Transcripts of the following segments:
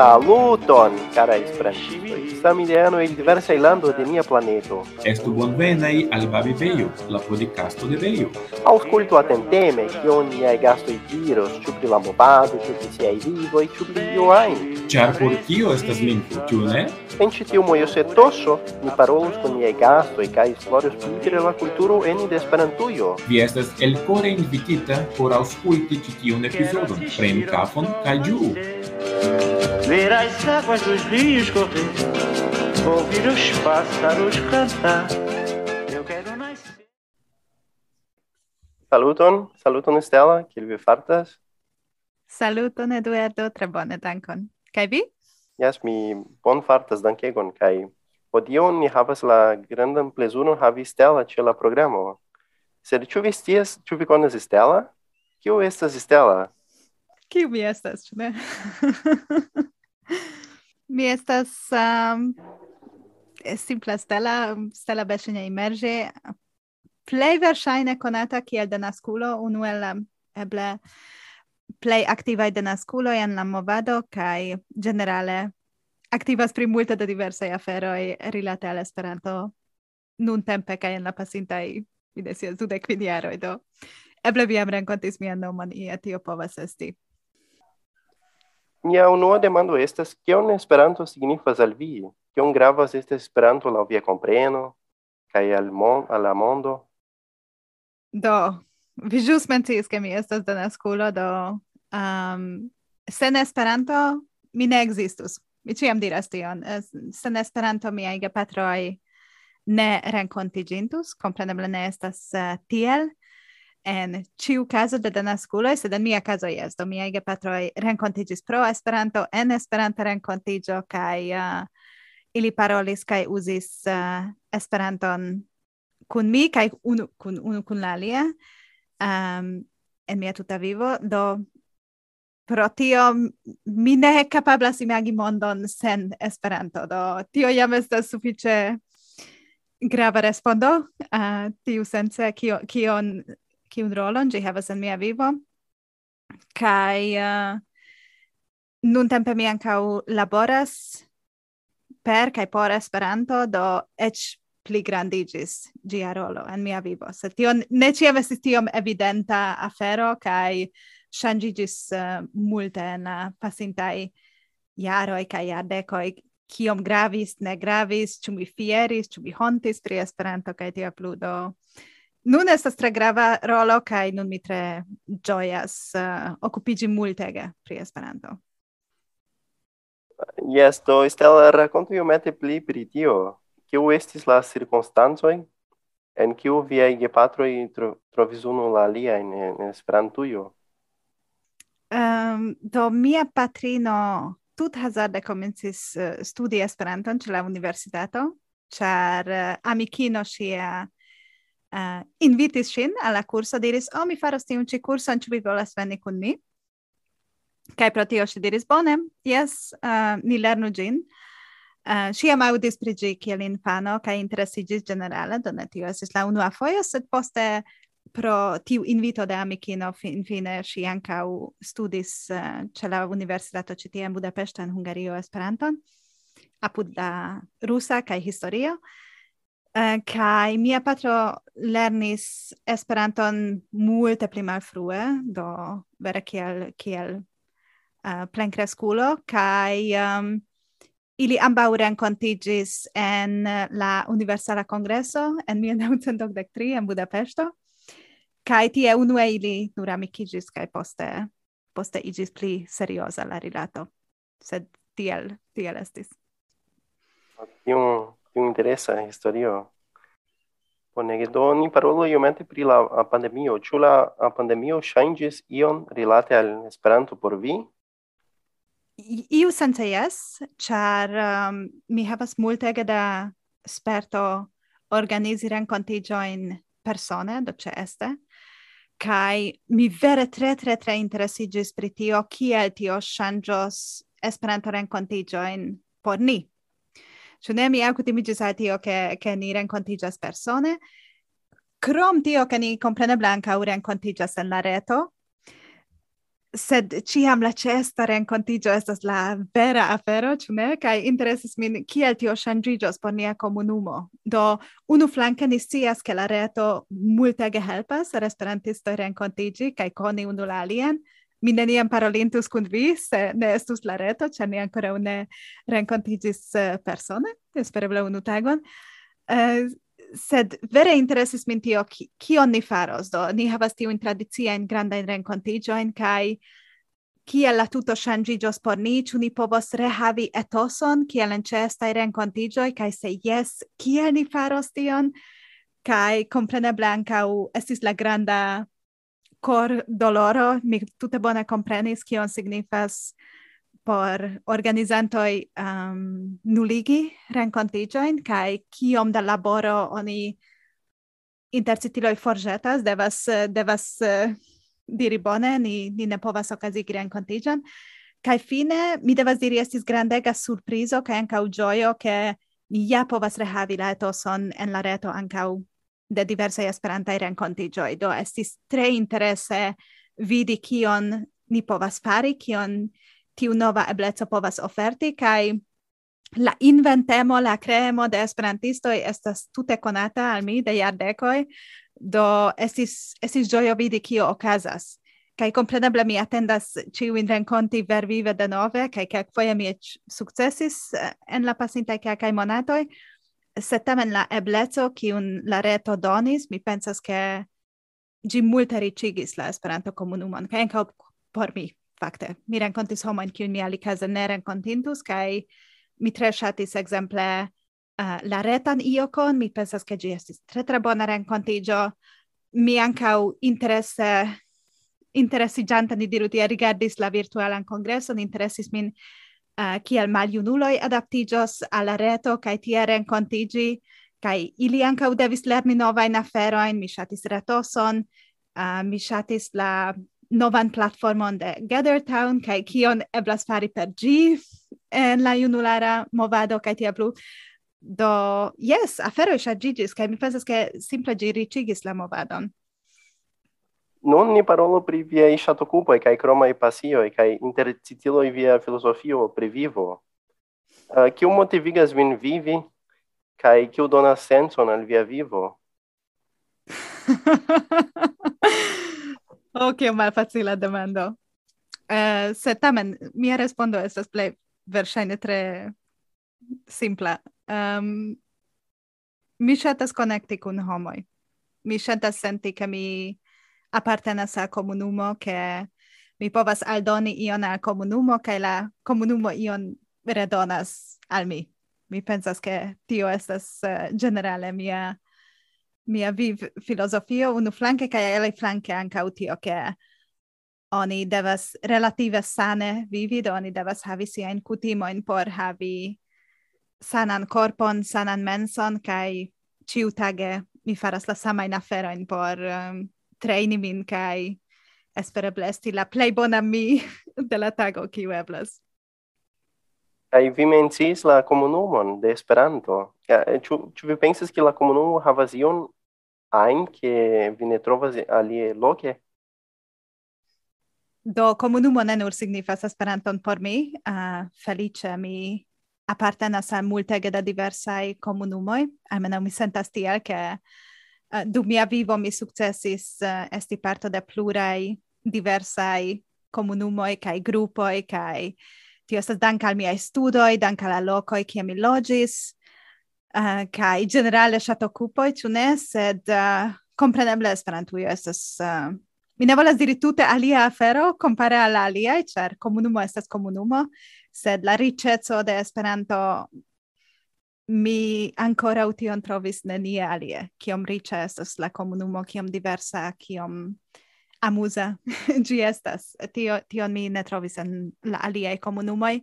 Saluton, cara esperantivi, samideano el diversa ilando de nia planeto. Estu bonvenai al Babi Veio, la podcasto de Veio. Ausculto atenteme cion niai gasto diros, ciu pri la movado, ciu pri siai vivoi, ciu pri io ain. Char por tio estas lingvo, ciu ne? En ĉi tiu mojosetoso ni parolus kun niaj gastoj kaj esploros pli la kulturo ene de Esperantujo. Vi estas elkore invitita por aŭskulti ĉi tiun epizodon. Prenu kafon kaj ĝuu! ver as águas dos rios correr, ouvir os pássaros cantar. Eu quero nascer. Saluton, saluton Estela, kiel vi fartas? Saluton Eduardo, tre bone dankon. Kaj vi? Yes, mi bon fartas dankegon kaj hodiaŭ ni havas la grandan plezuron havi Stella ĉe la programo. Sed ĉu vi scias, ĉu vi konas Stella? Kiu estas Stella? Kiu mi estas, ĉu ne? Mi estas um, simpla Stella, Stella Bescegna Immerge, plej verŝajne konata kiel denaskulo, unu el la eble plej aktivaj denaskuloj en la movado kaj ĝenerale aktivas pri multe da diversaj aferoj rilate al Esperanto nuntempe kaj en la pasintaj mi decias dudek kvin jaroj do eble vi jam renkontis mian nomon ie tio povas esti. Mia unua demando estas, kion Esperanto signifas al vi? Kion gravas este Esperanto laŭ via kompreno kaj al mon al la mondo? Do, vi ĵus menciis ke mi estas denaskulo, do um, sen Esperanto mi ne ekzistus. Mi ĉiam diras tion. Sen Esperanto miaj gepatroj ne renkontiĝintus, kompreneble ne estas uh, tiel, en ciu caso de denasculoi, sed en mia caso yes, do miei gepatroi rencontigis pro Esperanto, en Esperanta rencontigio, kai uh, eh, ili parolis, kai usis uh, eh, Esperanton kun mi, kai unu kun, unu kun l'alia, um, ehm, en mia tuta vivo, do pro tio mi ne capablas imagi mondon sen Esperanto, do tio jam estas sufiĉe grava respondo eh, uh, tiu sense kio, kion kiun rolon ĝi havas en mia vivo kaj uh, nuntempe mi ankaŭ laboras per kaj por Esperanto do eĉ pli grandiĝis ĝia rolo en mia vivo. Se tio ne ĉiam estis tiom evidenta afero kaj ŝanĝiĝis uh, multe en la pasintaj jaroj kaj jardekoj kiom gravis, ne gravis, ĉu mi fieris, ĉu mi hontis pri Esperanto kaj tia plu do nun estas tre grava rolo kaj nun mi tre ĝojas uh, eh, okupiĝi multege pri Esperanto. Yes, do Stella rakontu iomete pli pri tio. Kiu estis la cirkonstancoj en kiu viaj gepatroj tro trovis unu la aliajn en, en Esperantujo? Um, do mia patrino tut hazarde komencis uh, studi Esperanton ĉe la universitato, ĉar uh, amikino ŝia uh, invitis ŝin al la kurso, diris, "Oh, mi faros tiun ĉi kurson, ĉu vi volas veni kun mi?" Kaj pro tio ŝi diris, "Bone, jes, uh, ni lernu ĝin." Uh, ŝi jam aŭdis pri ĝi kiel infano kaj interesiĝis ĝenerale, do ne tio estis la unua fojo, sed poste pro tiu invito de amikino finfine ŝi ankaŭ studis uh, ĉe la universitato ĉi tie en Budapeŝto en Hungario Esperanton apud la rusa kaj historio. Eh, uh, kai mia patro lernis Esperanton multe pli malfrue, do vere kiel kiel eh, uh, plenkreskulo kai um, ehm, ili ambaŭ renkontiĝis en eh, la Universala Kongreso en 1993 en Budapeŝto. Kai tie unue ili nur amikiĝis kaj poste poste iĝis pli serioza la rilato. Sed tiel tiel estis. Tion più interesa historio. Bonege, do ni parolu iomete pri la pandemio. Ĉu la pandemio ŝanĝis ion rilate al Esperanto por vi? Iu sence jes, ĉar um, mi havas multege da sperto organizi renkontiĝojn persone, do ĉeeste, kaj mi vere tre tre tre interesiĝis pri tio kiel tio ŝanĝos Esperanto renkontiĝojn por ni. Ĉu ne mi alkutimiĝis al tio, ke, ke ni renkontiĝas persone, krom tio, ke ni kompreneble ankaŭ renkontiĝas en la reto, sed ciam la cesta rencontigio estas la vera afero, ĉu ne? Kaj interesis min kiel tio ŝanĝiĝos por nia komunumo. Do, unu flanke ni scias, ke la reto multege helpas al esperantistoj renkontiĝi kaj koni unu la alian, mi neniam parolintus kun vi, se ne estus la reto, ĉar ni ankoraŭ ne renkontiĝis eh, persone, espereble unu tagon. Uh, sed vere interesis min tio, ki, kion ni faros, do ni havas tiujn tradiciajn grandajn renkontiĝojn kai kiel la tuto ŝanĝiĝos por ni, ĉu ni povos rehavi etoson kiel en ĉeestaj renkontiĝoj kai se yes, kiel ni faros tion? Kai kompreneble ankaŭ estis la granda cor doloro, mi tute bone comprenis kion signifas por organizantoj um, nuligi renkontiĝojn kai kiom da laboro oni intercitiloj forgetas devas devas uh, diri bone ni ni ne povas okazigi renkontiĝon. Kai fine mi devas diri estis grandega surprizo kaj ankaŭ gioio ke ni ja povas rehavi la etoson en la reto ankaŭ de diversaj esperantaj renkontiĝoj. Do estis tre interesse vidi kion ni povas fari, kion tiu nova ebleco povas oferti, kai la inventemo, la creemo de esperantisto estas tute konata al mi de jardekoj, do estis, estis gioio vidi kio okazas. Kaj kompreneble mi atendas ĉiujn renkonti vervive denove, kaj kelkfoje mi eĉ sukcesis eh, en la pasintaj kelkaj monatoj, se tamen la ebleco kiun la reto donis, mi pensas ke ĝi multe riĉigis la Esperanto komunumon kaj ankaŭ por mi fakte. Mi renkontis homojn kiun mi alikaze ne renkontintus kaj mi tre ŝatis ekzemple uh, la retan iokon, mi pensas ke ĝi estis tre tre bona renkontiĝo. Mi ankaŭ interese interesiĝanta ni diru tie rigardis la virtualan kongreson, interesis min uh, kiel maljunuloj adaptiĝos al la reto kaj tie renkontiĝi kaj ili ankaŭ devis lerni novajn aferojn. Mi ŝatis retoson, uh, mi ŝatis la novan platformon de Gathertown kai kion eblas fari per G en la junulara movado kai tia plu. Do, yes, aferoj ŝanĝiĝis kai mi pensas ke simple gi riĉigis la movadon non ni parolo pri viaj ŝatokupoj kaj kromaj pasioj kai intercitilo via filosofio pri vivo. Eh, uh, kiu motivigas vin vivi kai kiu donas sencon al via vivo? ok, malfacila demando. Uh, se tamen, mia respondo estas plej verŝajne tre simpla. Um, mi ŝatas konekti kun homoj. Mi ŝatas senti, ke mi apartenas al komunumo, ke mi povas aldoni ion al komunumo, kaj la komunumo ion redonas al mi. Mi pensas, ke tio estas uh, generale mia mia viv filosofio unu flanke kaj ele flanke ankaŭ tio ke oni devas relative sane vivi, do oni devas havi siajn kutimojn por havi sanan korpon, sanan menson kaj ĉiutage mi faras la samajn aferojn por um, trejni min kaj espereble esti la plej bona mi de la tago kiu eblas. Kai vi mencis la komunumon de Esperanto. Ĉu ĉu vi pensas ke la komunumo havas ion ajn ke vi ne trovas alie loke? Do komunumo ne nur signifas Esperanton por mi, uh, felice mi apartenas al multege da diversaj komunumoj, almenaŭ mi sentas tiel, ke uh, dum mia vivo mi sukcesis uh, eh, esti parto de pluraj diversaj komunumoj kaj grupoj kaj tio estas dank al miaj studoj, dank al la lokoj kie mi loĝis uh, eh, generale ĝenerale ŝatokupoj, ĉu ne, sed uh, kompreneble Esperantujo estas uh, mi ne volas diri tute alia afero compare al alia, ĉar comunumo estas comunumo, sed la riĉeco de Esperanto mi ancora ution trovis nenie alie, kiom riĉa estas la comunumo, kiom diversa, kiom amusa gi estas. Tio, tion mi ne trovis en la aliaj komunumoj,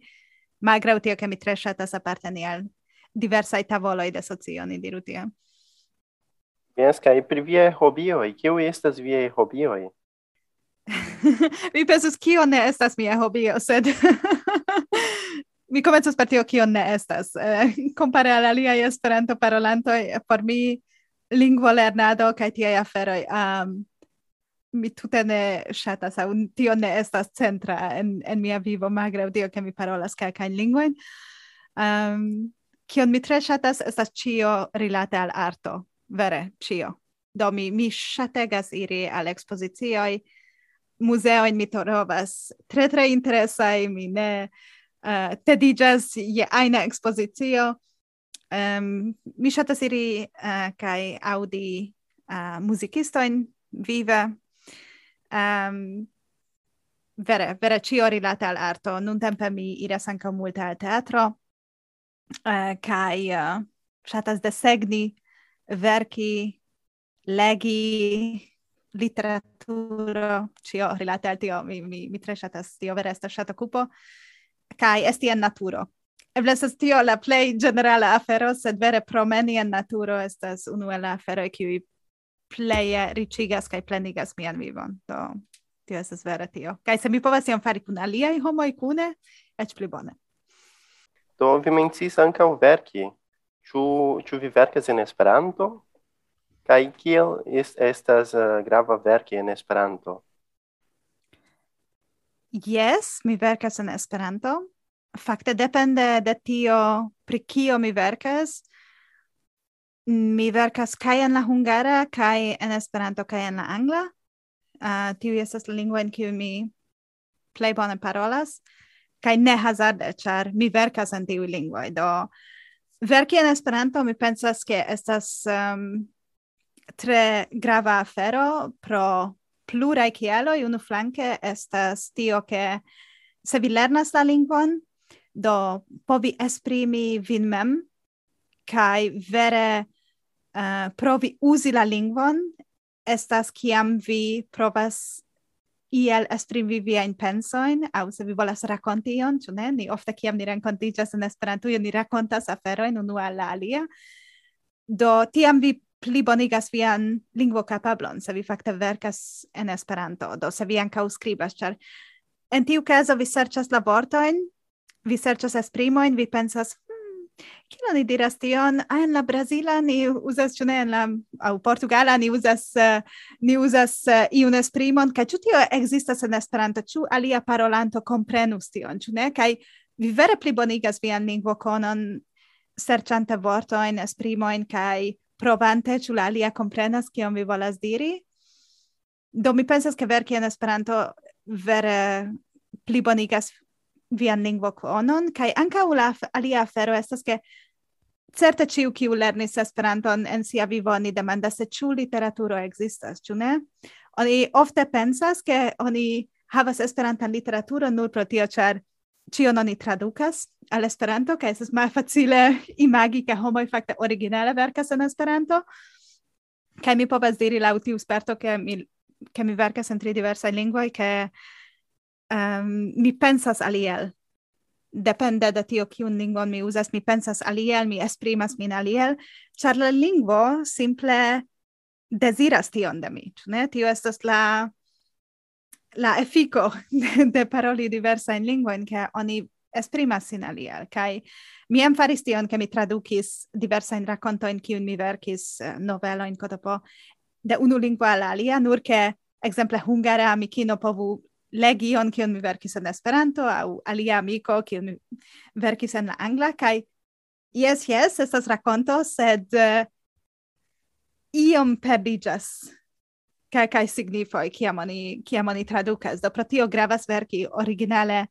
malgraŭ tio, ke mi tre ŝatas aparteni al diversai tavoloi de socio, ni diru tia. Yes, kai pri vie hobioi, kiu estas vie hobioi? mi pensus, kio ne estas mia hobio, sed mi comencas per tio kio ne estas. Eh, compare al aliai esperanto parolantoj, por mi lingvo lernado kaj tiaj aferoj um, mi tute ne ŝatas aŭ tio ne estas centra en, en mia vivo malgraŭ tio ke mi parolas kelkajn lingvojn. Um, kion mi tre ŝatas estas ĉio rilate al arto, vere ĉio. Do mi, mi ŝategas iri al ekspozicioj, muzeojn mi trovas tre tre interesaj, mi ne Eh, uh, tedigas je aina expositio. Um, mi shatas iri eh, uh, kai audi uh, eh, musicistoin vive. Um, vere, vere cio rilate al arto. Nuntempe mi iras anca multe al teatro uh, kai uh, shatas desegni, verki, legi, literaturo, cio rilate al tio. Mi, mi, mi tre shatas tio, vere estas ŝatokupo kai esti en naturo. Eble estas tio la plej ĝenerala afero, sed vere promeni en naturo estas unu el la aferoj kiuj pleje riĉigas kaj plenigas mian vivon. Do tio estas vere tio. Kaj se mi povas ion fari kun aliaj homoj kune, eĉ pli bone. Do vi menciis ankaŭ verki. Ĉu ĉu vi verkas en Esperanto? Kaj kiel est, estas uh, grava verki en Esperanto? Yes, mi verkas en Esperanto. Fakte depende de tio pri kio mi verkas. Mi verkas kaj en la hungara, kaj en Esperanto, kaj en la angla. Uh, tiu estas la lingvo en kiu mi plej bone parolas. Kaj ne hazarde, ĉar mi verkas en tiu lingvoj. Do verki en Esperanto mi pensas ke estas um, tre grava afero pro plurae kieloj. Unu flanke estas tio ke se vi lernas la lingvon, do povi esprimi vin mem kai vere eh, uh, provi uzi la lingvon estas kiam vi provas iel esprimi viajn pensoin, aŭ se vi volas rakonti ion, ĉu ne? Ni ofte kiam ni renkontiĝas en Esperantujo, ni rakontas aferojn unu al la alia. Do tiam vi pli bonigas vian lingvo capablon, se vi fakte verkas en Esperanto, do se vi ankaŭ skribas, ĉar en tiu caso vi serĉas la vortojn, vi serĉas esprimoin, vi pensas hmm, Kiel oni diras tion? Ah, en la Brazila ni uzas, ĉu ne, en la au Portugala ni uzas uh, ni uzas uh, iun esprimon, kaj ĉu tio ekzistas en Esperanto? Ĉu alia parolanto komprenus tion, ĉu ne? Kaj vi vere plibonigas vian lingvokonon serĉante vortojn, esprimojn kaj provante ĉu la alia komprenas kion vi volas diri. Do mi pensas ke verki en Esperanto vere plibonigas vian lingvo konon kaj ankaŭ la alia afero estas ke certe ciu kiu lernis Esperanton en sia vivo oni demandas se ĉu literaturo ekzistas, ĉu ne? Oni ofte pensas ke oni havas Esperantan literaturon nur pro tio, ĉar ĉion oni tradukas al Esperanto kaj estas malfacile imagi ke homoj fakte originale verkas en Esperanto. Kaj mi povas diri laŭ tiu sperto ke mi ke mi verkas en tri diversaj lingvoj ke um, mi pensas aliel depende de tio kiun lingvon mi uzas, mi pensas aliel, mi esprimas min aliel, char la lingvo simple desiras tion de mi, ne? Tio estas la la efiko de paroli diversa in lingua in che oni esprimas sin aliel, kai mi em faris tion, che mi tradukis diversa in racconto in cium mi verkis eh, novelo in cotopo de unu lingua al alia, nur che exemple hungara amicino povu legi on kion mi verkis en Esperanto au alia amiko kion mi verkis en la angla kaj yes yes estas rakonto sed uh, iom perdiĝas kai signifoj kiam oni kiam oni tradukas do pro tio gravas verki originale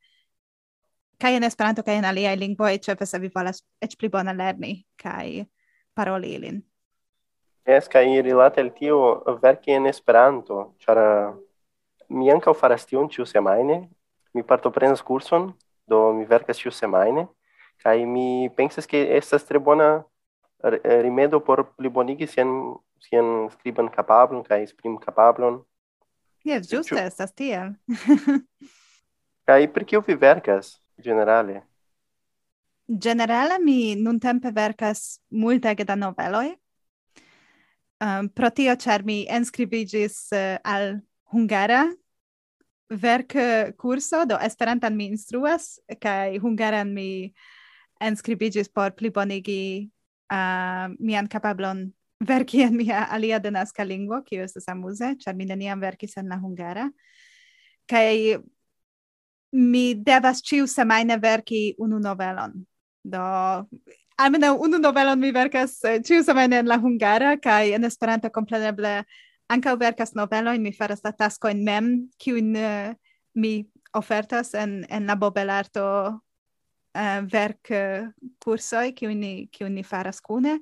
kaj en Esperanto kaj en aliaj lingvoj ĉefe se vi volas eĉ pli bone lerni kaj paroli ilin es kaj rilate al tio verki en Esperanto, ĉar eh, mi ankaŭ faras tion ĉiusemajne. Mi partoprenas kurson, do mi verkas ĉiusemajne, kaj mi pensas ke estas tre bona eh, rimedo por plibonigi sian sian scriban capablon kaj esprim capablon. Yes, ĝuste estas tiel. kaj pri kio vi verkas generale? Generale mi nuntempe verkas multe da noveloj. Um, ehm, pro tio, ĉar mi enskribigis uh, eh, al hungara verk curso do Esperantan mi instruas, kai hungaran mi enskribigis por plibonigi uh, mian capablon verki en mia alia denaska lingvo, kio estas amuze, ĉar mi neniam verkis en la hungara. Kaj mi devas ĉiu semajne verki unu novelon. Do almenaŭ unu novelon mi verkas eh, ĉiu semajne en la hungara kaj en Esperanto kompreneble ankaŭ verkas novelojn, mi faras la taskojn mem, kiujn uh, mi ofertas en en la Bobelarto eh, uh, verk uh, kursoj, kiujn ni ni faras kune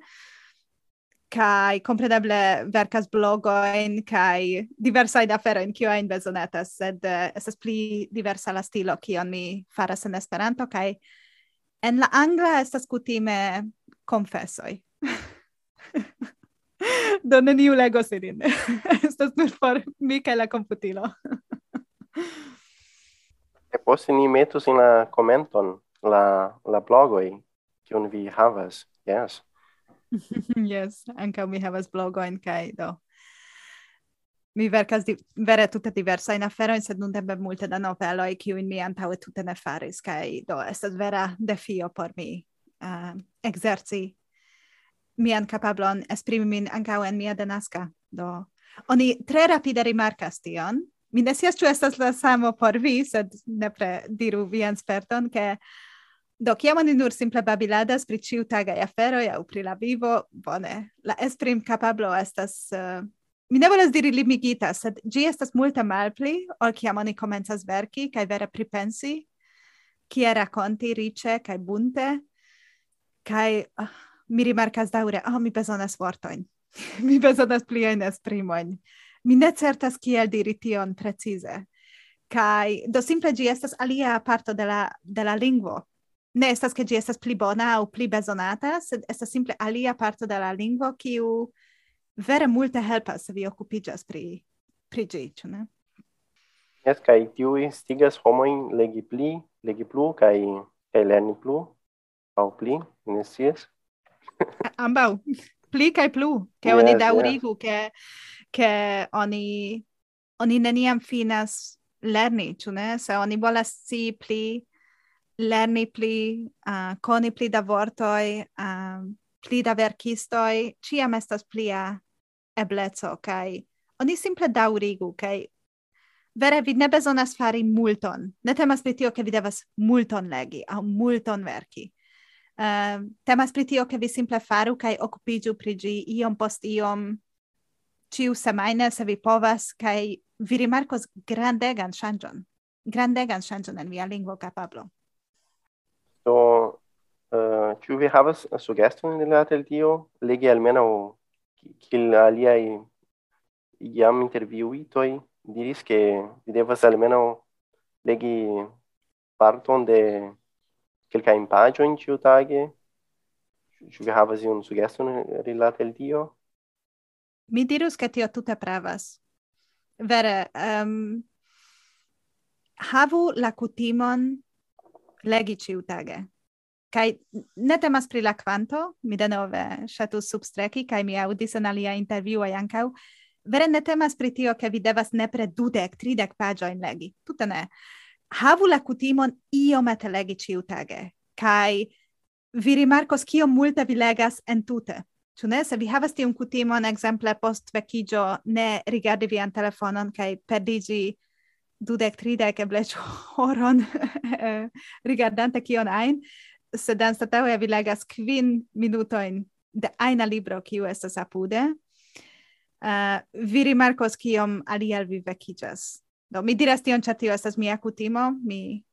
kai compreneble verkas blogoin kai diversa da fero in kio in bezonetas sed uh, estas pli diversa la stilo kion mi faras en Esperanto kai en la angla estas kutime confessoi do neniu legos ilin estas nur por mi kai la computilo e posse ni metus in la commenton la la blogoi kiun vi havas yes yes, ankaŭ mi havas blogoin kai do. Mi verkas di vere in affero aferojn, sed nuntempe multe da noveloj, kiujn mi antaŭe tutte ne faris, kai do estas vera defio por mi uh, exerci mian capablon esprimi min ankaŭ en mia denasca, Do oni tre rapide rimarcas tion. Mi ne sias ĉu estas la samo por vi, sed nepre diru vian sperton, ke Do, kiam oni nur simple babiladas pri tagae afero aŭ pri la vivo, bone, la esprim capablo estas... Uh, mi ne volas diri limigita, sed gi estas multe malpli, ol kiam oni comenzas verki kaj vera pripensi, kie rakonti rice, kai bunte, kai uh, ah, mi rimarcas daure, oh, ah, mi bezonas vortoin, mi bezonas pliajn esprimoin. Mi ne certas kiel diri tion precize. kai do simple gi estas alia parto de la, de la lingvo, ne estas ke ĝi estas pli bona aŭ pli bezonata, sed estas simple alia parto de la lingvo kiu vere multe helpas se vi okupiĝas pri pri ĝi, ĉu ne? Jes, kaj tiu instigas homojn legi pli, legi plu kaj kaj lerni plu aŭ pli, ne scias. Ambaŭ. Pli kaj plu, ke yes, oni daŭrigu yeah. ke ke oni oni neniam finas lerni, ĉu ne? Se oni volas scii pli lerni pli, uh, coni pli da vortoi, um, pli da verkistoi, ciam estas plia ebleco, kai oni simple daurigu, kai vere vi ne bezonas fari multon. Ne temas pri tio, ke vi devas multon legi, au multon verki. Uh, temas pri tio, ke vi simple faru kaj okupiĝu pri gi iom post iom ciu semaine, se vi povas, kaj vi rimarcos grandegan shangion, Grandegan shangion en via lingvo kapablo. Do, eh, uh, ĉu vi havas sugeston rilate al tio? Legi almenaŭ kiel aliaj jam interviuitoj diris ke vi devas almenaŭ legi parton de kelkajn paĝojn ĉiutage. Ĉu vi havas iun sugeston rilate al tio? Mi dirus ke tio tute pravas. Vere, um, havu la kutimon legi ciutage. Kai ne temas pri la quanto, mi denove shatus substreki, kai mi audis en alia interviu a Jankau, vere ne temas pri tio, ke vi devas nepre dudek, tridek pagioin legi. Tutte ne. Havu la cutimon iomete legi ciutage, kai vi rimarcos kio multe vi legas entute. Ču ne? Se vi havas tiun kutimon, exemple, post vekigio, ne rigardi vian telefonon kai perdigi dudek, tridek, eble horon eh, rigardante kion ein, sed anstataŭe vi legas kvin minutojn de ajna libro, kiu estas apude, uh, vi rimarkos kiom aliel vi vekiĝas. Do, mi diras tion, ĉar tio estas mia kutimo, mi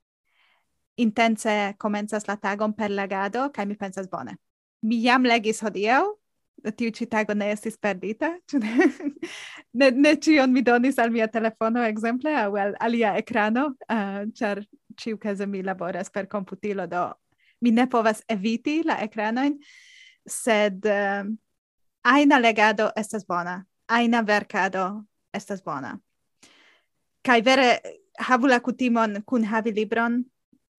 intense komencas la tagon per legado, kaj mi pensas bone. Mi jam legis hodiaŭ, tiu ci tago ne estis perdita, ne? ne? Ne cion mi donis al mia telefono, exemple, au al alia ecrano, uh, char ciu case mi laboras per computilo, do mi ne povas eviti la ecranoin, sed eh, uh, aina legado estas bona, aina verkado estas bona. Kai vere havu la kutimon kun havi libron,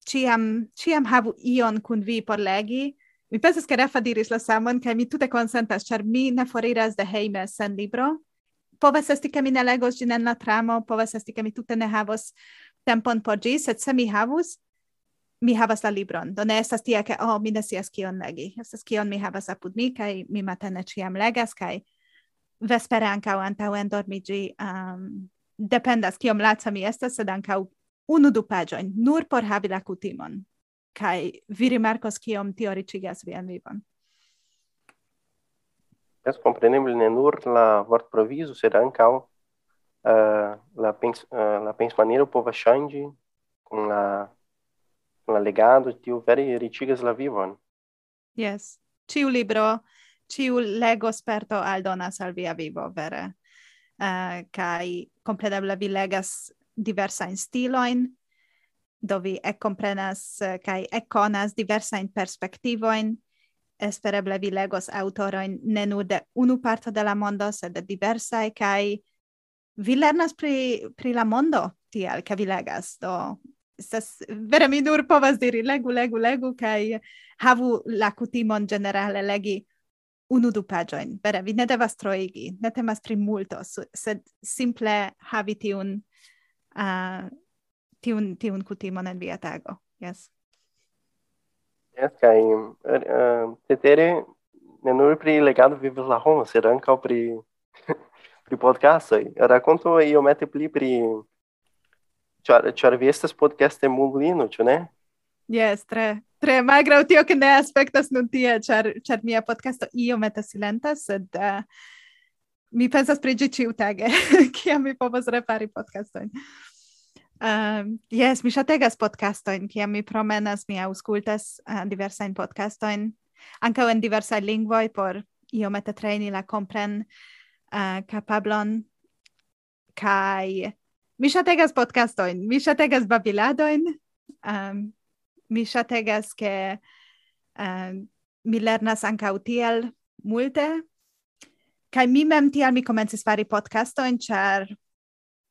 ciam, ciam havu ion kun vi por legi, Mi pensas che Rafa diris la samon, che mi tutte konsentas, char mi ne foriras de heime sen libro. Povas esti, che mi ne legos gin en la tramo, povas esti, che mi tutte ne havos tempon por gi, sed se mi havus, mi havas la libron. Do ne estas tia, ke, oh, mi ne scias kion legi. Estas kion mi havas apud mi, kaj mi matene ĉiam legas, kaj vespere ankaŭ antaŭen dormiĝi um, ehm, dependas kiom laca mi estas, sed ankaŭ unu du paĝojn, nur por havi la kutimon kai vi rimarkos kiom tio riĉigas vian vivon. Es compreneble ne nur la vortprovizo, sed ankaŭ uh, la pens uh, la pensmaniero povas ŝanĝi kun la kun la legado tiu veri ricigas la vivon. Yes. Ciu libro, ciu lego sperto aldonas al via vivo vere. Eh, uh, kai compreneble vi legas diversa in stiloin do vi ecomprenas eh, kai e conas diversa in perspektivoin espereble vi legos autoroin ne nur de unu parto de la mondo sed de diversa kai vi lernas pri pri la mondo tiel ke vi legas do estas vere mi nur povas diri legu legu legu kai havu la kutimon generale legi unu du pagioin. Vere, vi ne devas troigi, ne temas pri multo, sed simple havi tiun uh, tiun, tiun kutimon en via tago. Yes. Yes, kai uh, er, cetere ne nur pri legado vivas la homo, sed ankaŭ pri pri podcastoj. Rakonto iomete pli pri ĉar ĉar vi estas podcaste mulino, ĉu ne? Yes, tre tre malgraŭ tio ke ne aspektas nun tie, ĉar ĉar mia podcasto iomete silentas, sed uh, mi pensas pri ĝi ĉiutage, kiam mi povas repari podcastojn. Um, yes, mi ŝategas podcastojn, kiam mi promenas, mi aŭskultas uh, diversajn podcastojn, ankaŭ en diversaj lingvoj por iomete treni la kompren uh, kapablon. Kaj mi ŝategas podcastojn, mi ŝategas babiladojn, um, mi ŝategas ke uh, mi lernas ankaŭ tiel multe. Kaj mi mem tial mi komencis fari podcastojn, ĉar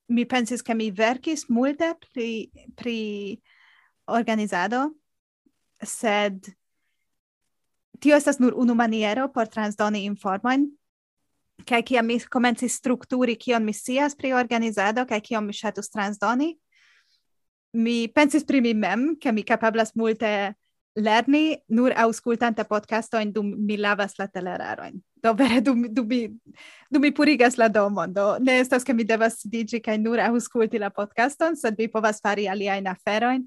mi pensis che mi verkis multe pri pri organizado sed tio estas nur unu maniero por transdoni informojn kaj kiam mi komencis strukturi kion mi scias pri organizado kaj kion mi ŝatus transdoni mi pensis pri mi mem ke mi kapablas multe lerni nur aŭskultante podcastojn dum mi lavas la telerarojn do vere du, du, mi, du mi purigas la domon, do ne estas ke mi devas sidigi kaj nur ausculti la podcaston, sed mi povas fari aliajn aferojn.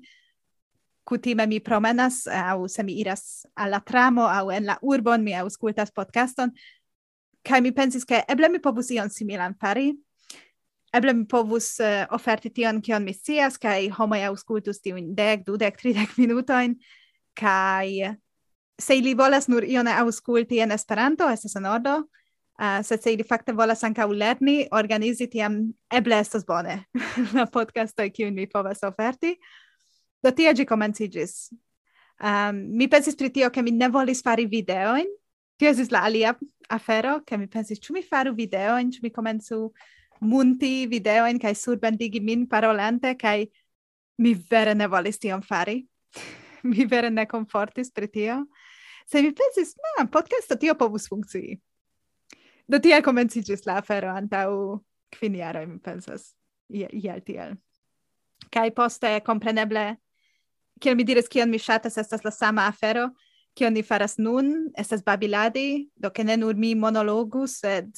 Kutime mi promenas, eh, au se mi iras alla tramo, au en la urbon, mi auscultas podcaston, kai mi pensis, ke eble mi povus ion similan fari, eble mi povus uh, oferti tion, kion mi scias, kai homoj auscultus tiun dek, dudek, tridek minutojn, kai se ili volas nur ione aŭskulti en Esperanto, estas en ordo, uh, sed se ili fakte volas ankaŭ lerni, organizi tiam eble estas bone la podcastoj kiun mi povas oferti. Do tie ĝi komenciĝis. Um, mi pensis pri tio, ke mi ne volis fari videojn. Tio estis la alia afero, ke mi pensis, ĉu mi faru videoin, ĉu mi komencu munti videojn kaj surbendigi min parolante, kaj mi vere ne volis tion fari. mi vere ne komfortis pri tio se mi pensis, na, podcast tio povus funkcii. Do tiel komenciĝis la afero antaŭ kvin jaroj, mi pensas, iel tiel. Kaj poste, kompreneble, kiel mi diris, kion mi ŝatas, estas la sama afero, kion ni faras nun, estas babiladi, do ke ne nur mi monologu, sed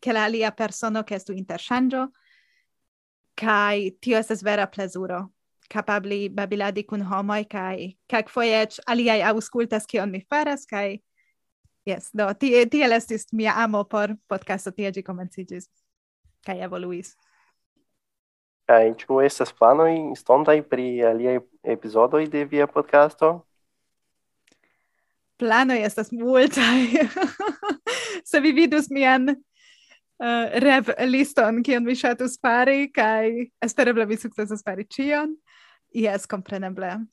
ke la alia persono, ke estu interŝanĝo, kaj tio estas vera plezuro capabli babiladi kun homoj kaj kelkfoje eĉ aliaj aŭskultas kion mi faras kaj Yes, do, tie, tiel estis mia amo por podcasto, tie ĝi komenciĝis kaj evoluis. Kaj ĉu estas planoj estontaj pri aliaj epizodoj de via podcasto? plano estas multaj. Se vi vidus mian uh, rev liston kion mi ŝatus fari kaj espereble mi sukcesas fari ĉion. Yes, kompreneble.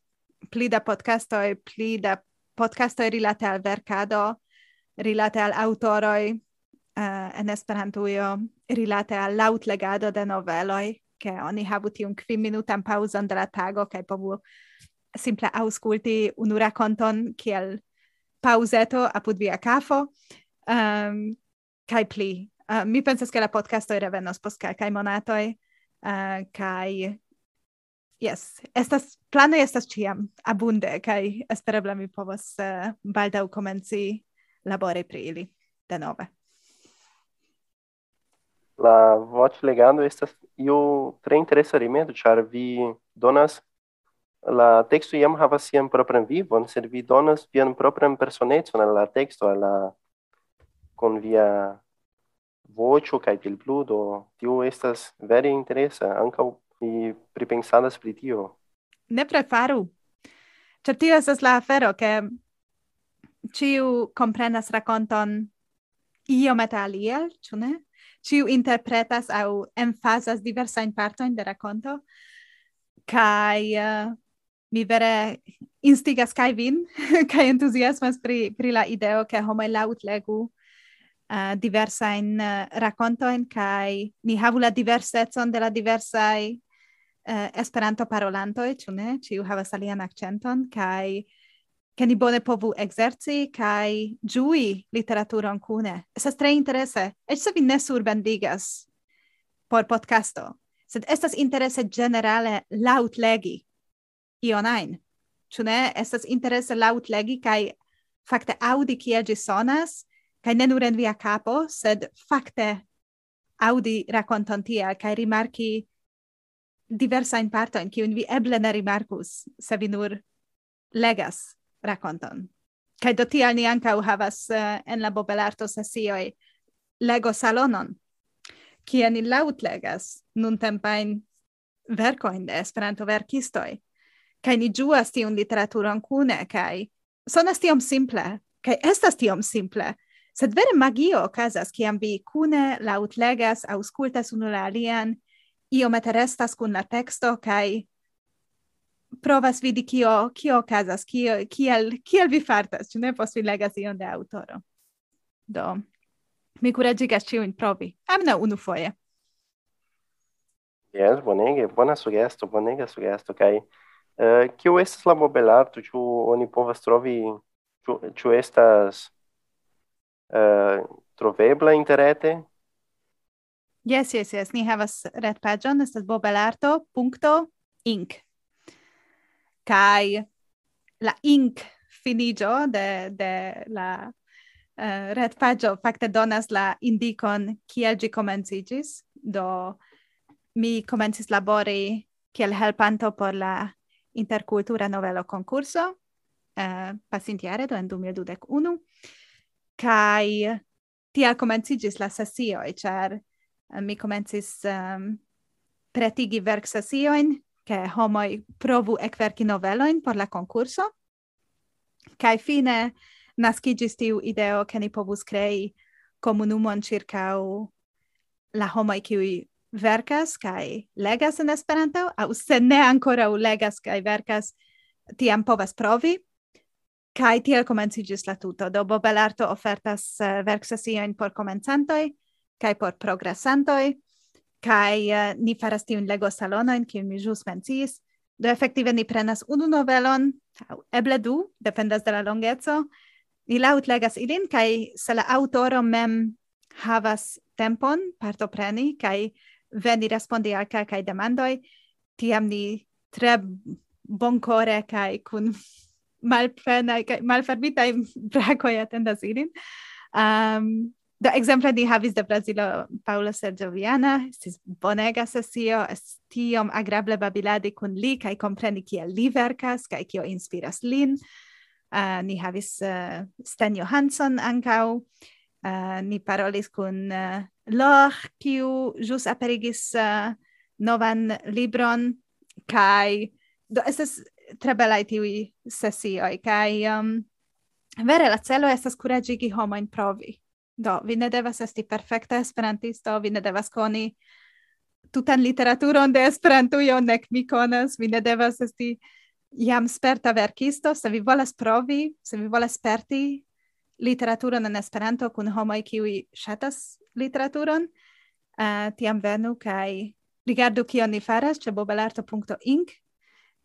Pli da podcastoj, pli da podcastoj rilate al verkado, rilate al aŭtoroj uh, eh, en Esperantujo, rilate al lautlegado de noveloj, ke oni havu tiun kvinminutan paŭzon de la tago kaj povu simple aŭskulti unu rakonton kiel pauzeto apud via kafo ehm, um, kaj pli. Uh, mi pensas, ke la podcastoj revenos post kai monatoi, eh, uh, kaj Yes, estas plano estas ciam abunde kai espereble mi povas uh, eh, baldaŭ komenci labori pri ili denove. La voclegado estas io tre interesa rimedo ĉar vi donas la texto iam havas sian propran vivon, sed vi donas vian propran personecon al la texto, al la con via voĉo kai pli plu do tio estas veri interesa ankaŭ mi pripensadas pri tio. Ne prefaru. Ĉar tio estas la afero, ke ciu comprenas raconton iomete aliel, ĉu ne? Ciu interpretas au emfazas diversajn partojn de raconto, kai uh, eh, mi vere instigas kai vin kai entuziasmas pri pri la ideo ke homo laut legu eh, uh, diversa in uh, eh, raconto kai ni havu la diversecon de la diversai eh, Esperanto parolantoj, ĉu ne? Ĉiu havas alian akcenton kaj che ni bone povu ekzerci kaj ĝui literaturon kune. Estas tre interese, e se vi ne surbendigas por podcasto, sed estas interese ĝenerale laŭtlegi ion ein Ĉu ne? Estas interese laŭtlegi kaj fakte audi kiel gi sonas, kai ne nur en via capo, sed fakte aŭdi rakonton tiel kaj rimarki diversajn partojn, kiujn vi eble ne rimarkus, se vi nur legas raconton. Kaj do tial ni ankaŭ havas uh, en la Bobelarto sesioi lego salonon, kie ni laut legas nun tempain vercoin de esperanto verkistoi, Kaj ni juas tiun literaturon cune, kai sonas tiom simple, kaj estas tiom simple, sed vere magio okazas, kiam vi kune laŭtlegas, aŭskultas unu la alian, io restas kun la texto kai provas vidi kio kio casas kio kiel kiel vi fartas ĉu ne post vi legas ion de aŭtoro do mi kuraĝigas ĉiujn provi almenaŭ unufoje Yes, bonege, bona sugesto, bonega sugesto, kai uh, eh, kio estas la mobelarto, ĉu oni povas trovi, ĉu estas uh, trovebla interrete, Yes, yes, yes. Ni havas red pagion, estas bobelarto.inc. Kai la ink finigio de, de la eh, uh, red pagio fakte donas la indicon kiel gi komencigis. Do mi komencis labori kiel helpanto por la interkultura novelo concurso uh, eh, pasintiare, do en 2021. Kai tiel komencigis la sesioj, ĉar mi komencis um, pretigi verksasioin, ke homoi provu ekverki noveloin por la konkurso. Kaj fine nascigis tiu ideo, ke ni povus krei comunumon circau la homoi kiuj verkas kai legas en Esperanto, aŭ se ne u legas kai verkas, tiam povas provi. Kaj tiel komenciĝis la tuto. Do Bobelarto ofertas eh, uh, verksasioin por komencantoj, kai por progressantoi kai uh, ni faras tiun lego salonon, kiun mi jus mencis Do efektive ni prenas unu novelon, aŭ eble du, dependas de la longeco. Ni laŭtlegas ilin kai se la autoro mem havas tempon partopreni kai veni respondi al kai demandoi tiam ni tre boncore kai kun malplenaj kaj malfermitaj brakoj atendas ilin. Um, Da exemple ni havis de Brazilo Paula Sergioviana, estis bonega sesio, estis tiom agrable babiladi kun li kai compreni kia li verkas kai kio inspiras lin. Uh, ni havis eh, uh, Stan Johansson ancau, uh, eh, ni parolis kun uh, Loch, kiu jus aperigis uh, novan libron kai do estes tre belai tiui sesioi, kai um, ehm, vere la celo estas kuraĝigi homojn provi. Do, vi ne devas esti perfekta esperantisto, vi ne devas koni tutan literaturon de Esperantujo, nek mi konas, vi ne devas esti jam sperta verkisto, se vi volas provi, se vi volas sperti literaturon en Esperanto kun homoj kiuj ŝatas literaturon, uh, tiam venu kaj rigardu kion ni faras ĉe bobelarto.inc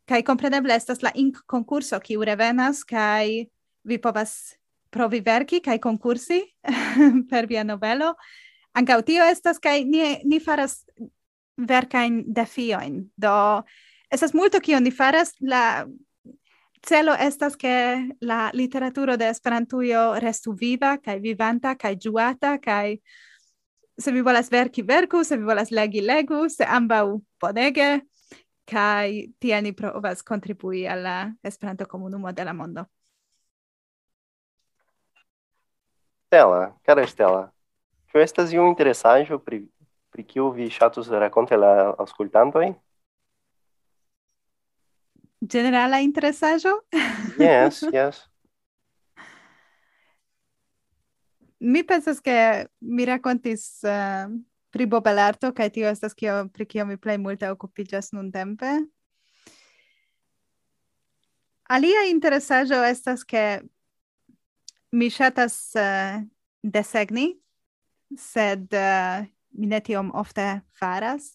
kaj kompreneble estas la ink konkurso kiu revenas kaj vi povas provi verki kai concursi per via novelo. Ankaŭ tio estas kai ni ni faras verkajn defioin. Do estas multo kio ni faras la celo estas ke la literaturo de Esperantujo restu viva kaj vivanta kaj ĝuata kaj se vi volas verki verku, se vi volas legi legu, se ambaŭ bonege kaj tiel ni provas kontribui al la Esperanto komunumo de la mondo. Stella, cara Stella, ĉu estas iu interesaĵo pri pri kiu vi ŝatus rakonti la General Generala interesaĵo? yes, yes. Mi pensas ke mi rakontis uh, pri bobelarto kaj tio estas kio pri kio mi plej multe okupiĝas nuntempe. Alia interesaĵo estas ke mi shatas uh, eh, desegni, sed uh, mi ne tiom ofte faras,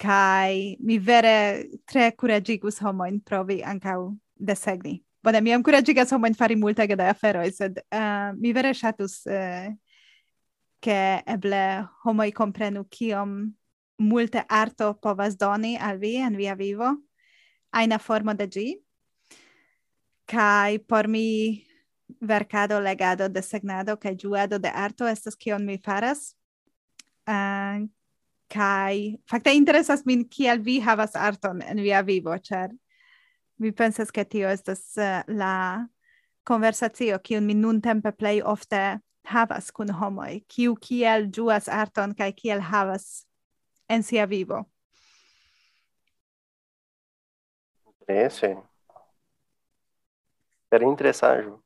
kai mi vere tre curagigus homoin provi ancau desegni. Bone, mi am curagigas homoin fari multe da aferoi, sed uh, mi vere shatus uh, eble homoi comprenu kiom multe arto povas doni al vi en via vivo, aina formo de gi, kai por mi verkado, legado, desegnado kaj juado de arto estas kion mi faras. Ah, uh, kai fakte interesas min kiel vi havas arton en via vivo, ĉar mi pensas ke tio estas uh, la konversacio kiun mi nuntempe plej ofte havas kun homoj, kiu kiel juas arton kaj kiel havas en sia vivo. Interesse. Eh. Per interesaĵo.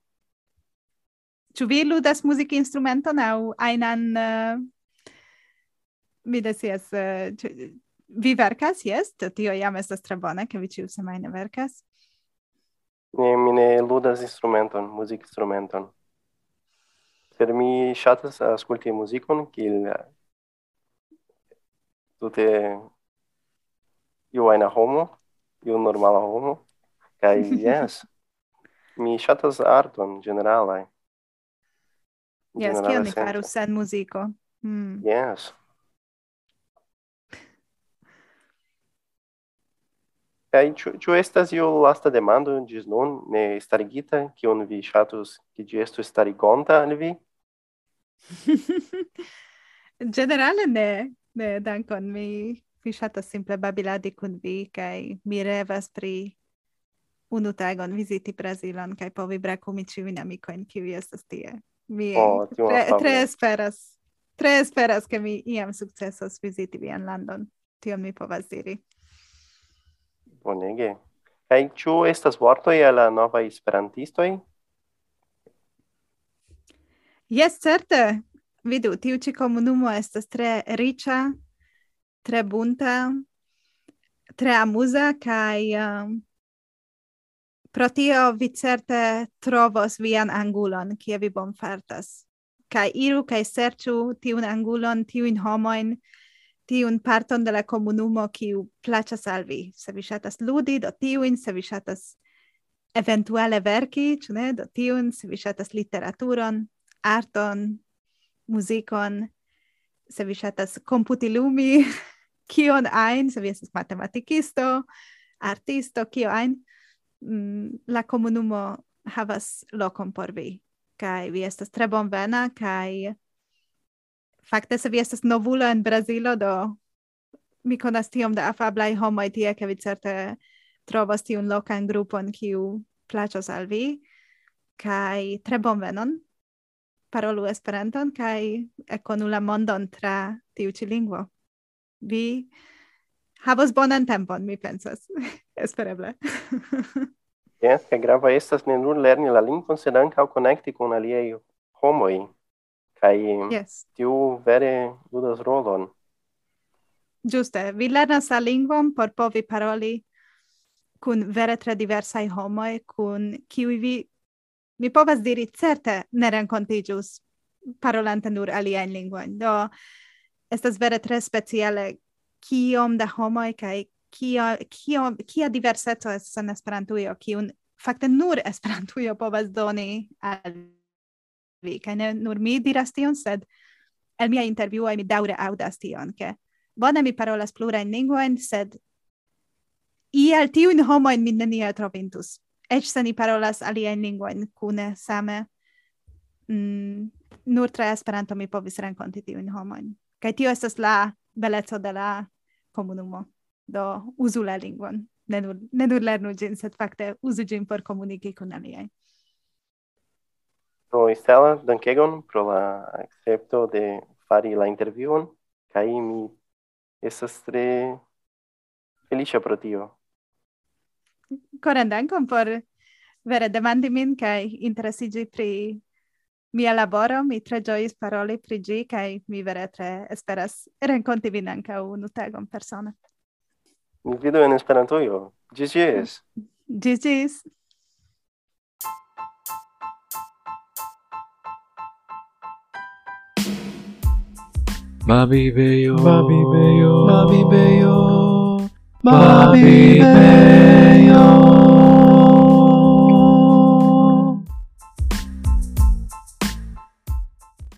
Ĉu vi ludas muzikinstrumenton aŭ ajnan uh, mi decias uh, eh, vi verkas? Jes tio jam estas tre bona ke vi ĉiusemajne verkas. Ne, mi ne ludas instrumenton, muzic instrumenton. Sed mi shatas ascolti muzikon, kiel eh, tute iu ajna homo, iu normala homo, kai jes mi shatas arton ĝenerale Yes, kiel mi faru sen muziko. Mm. Yes. Kai ĉu ĉu estas io lasta demando ĝis nun ne starigita kiun vi ŝatus ke ĝi estu starigonta al vi? Generale ne, ne dankon mi mi ŝatas simple babiladi kun vi kaj mi revas pri unu tagon viziti Brazilon kaj povi brakumi ĉiujn amikojn kiuj estas tie mi oh, tre, tre esperas. Tre esperas che mi iam sukcesos visiti vian landon. tio mi povas diri. Bonege. kai chu estas vortoj al la nova esperantistoj? Jes, certe. Vidu, tiu ci comunumo estas tre riĉa, tre bunta, tre amuza kai um, Pro tio vi certe trovos vian angulon, kie vi bonfartas. Kai iru kai serĉu tiun angulon, tiun homoin, tiun parton de la komunumo kiu plaĉas al vi. Se vi ŝatas ludi, do tiun, se vi ŝatas eventuale verki, ĉu ne, do tiun, se vi ŝatas literaturon, arton, muzikon, se vi ŝatas komputilumi, kion ajn, se vi estas matematikisto, artisto, kio ajn, mm, la comunumo havas lokon por vi. Kaj vi estas tre bonvena kaj fakte se vi estas novulo en Brazilo do mi konas tiom da afablaj homoj tie ke vi certe trovos tiun lokan grupon kiu plaĉos al vi. Kaj tre bonvenon. Parolu Esperanton kaj ekonu la mondon tra tiu ĉi lingvo. Vi havos bonan tempon, mi pensas. Espereble. yes, che grava estas ne nur lerni la lingvon, sed ankaŭ konekti kun aliaj homoj. Kaj yes. tiu vere ludas rolon. Giuste, vi lernas la lingvon por povi paroli kun vere tre diversaj homoj, kun kiuj vi, mi povas diri, certe ne renkontiĝus parolante nur aliajn lingvojn. Do, estas vere tre speciale kiom da homoj kaj kio kio kia diverseco estas en Esperantujo kiun fakte nur Esperantujo povas doni al vi. Kaj ne nur mi diras tion sed el mia intervjuoj mi daŭre aŭdas tion ke bone mi parolas plurajn lingvojn sed iel tiujn homojn mi neniel trovintus. Eĉ se ni parolas alien lingvojn kune same mm, nur tra Esperanto mi povis renkonti tiujn homojn. Kai tio estas la beleco de la comunumo. Do uzu la lingvon. Ne nur, ne nur lernu gin, sed fakte uzu gin por komuniki kun aliaj. Do Estela, dankegon pro la accepto de fari la intervion, kaj mi estas tre felicia pro tio. Koran dankon por vere demandi min kaj interesiĝi pri mia laboro, mi tre giois paroli pri gi, kai mi vere tre esperas renconti vin anca unu tagon persona. Mi vidu in esperantoio. Gis gis. Gis gis. Babi beyo, Babi beyo, Babi beyo, Babi beyo.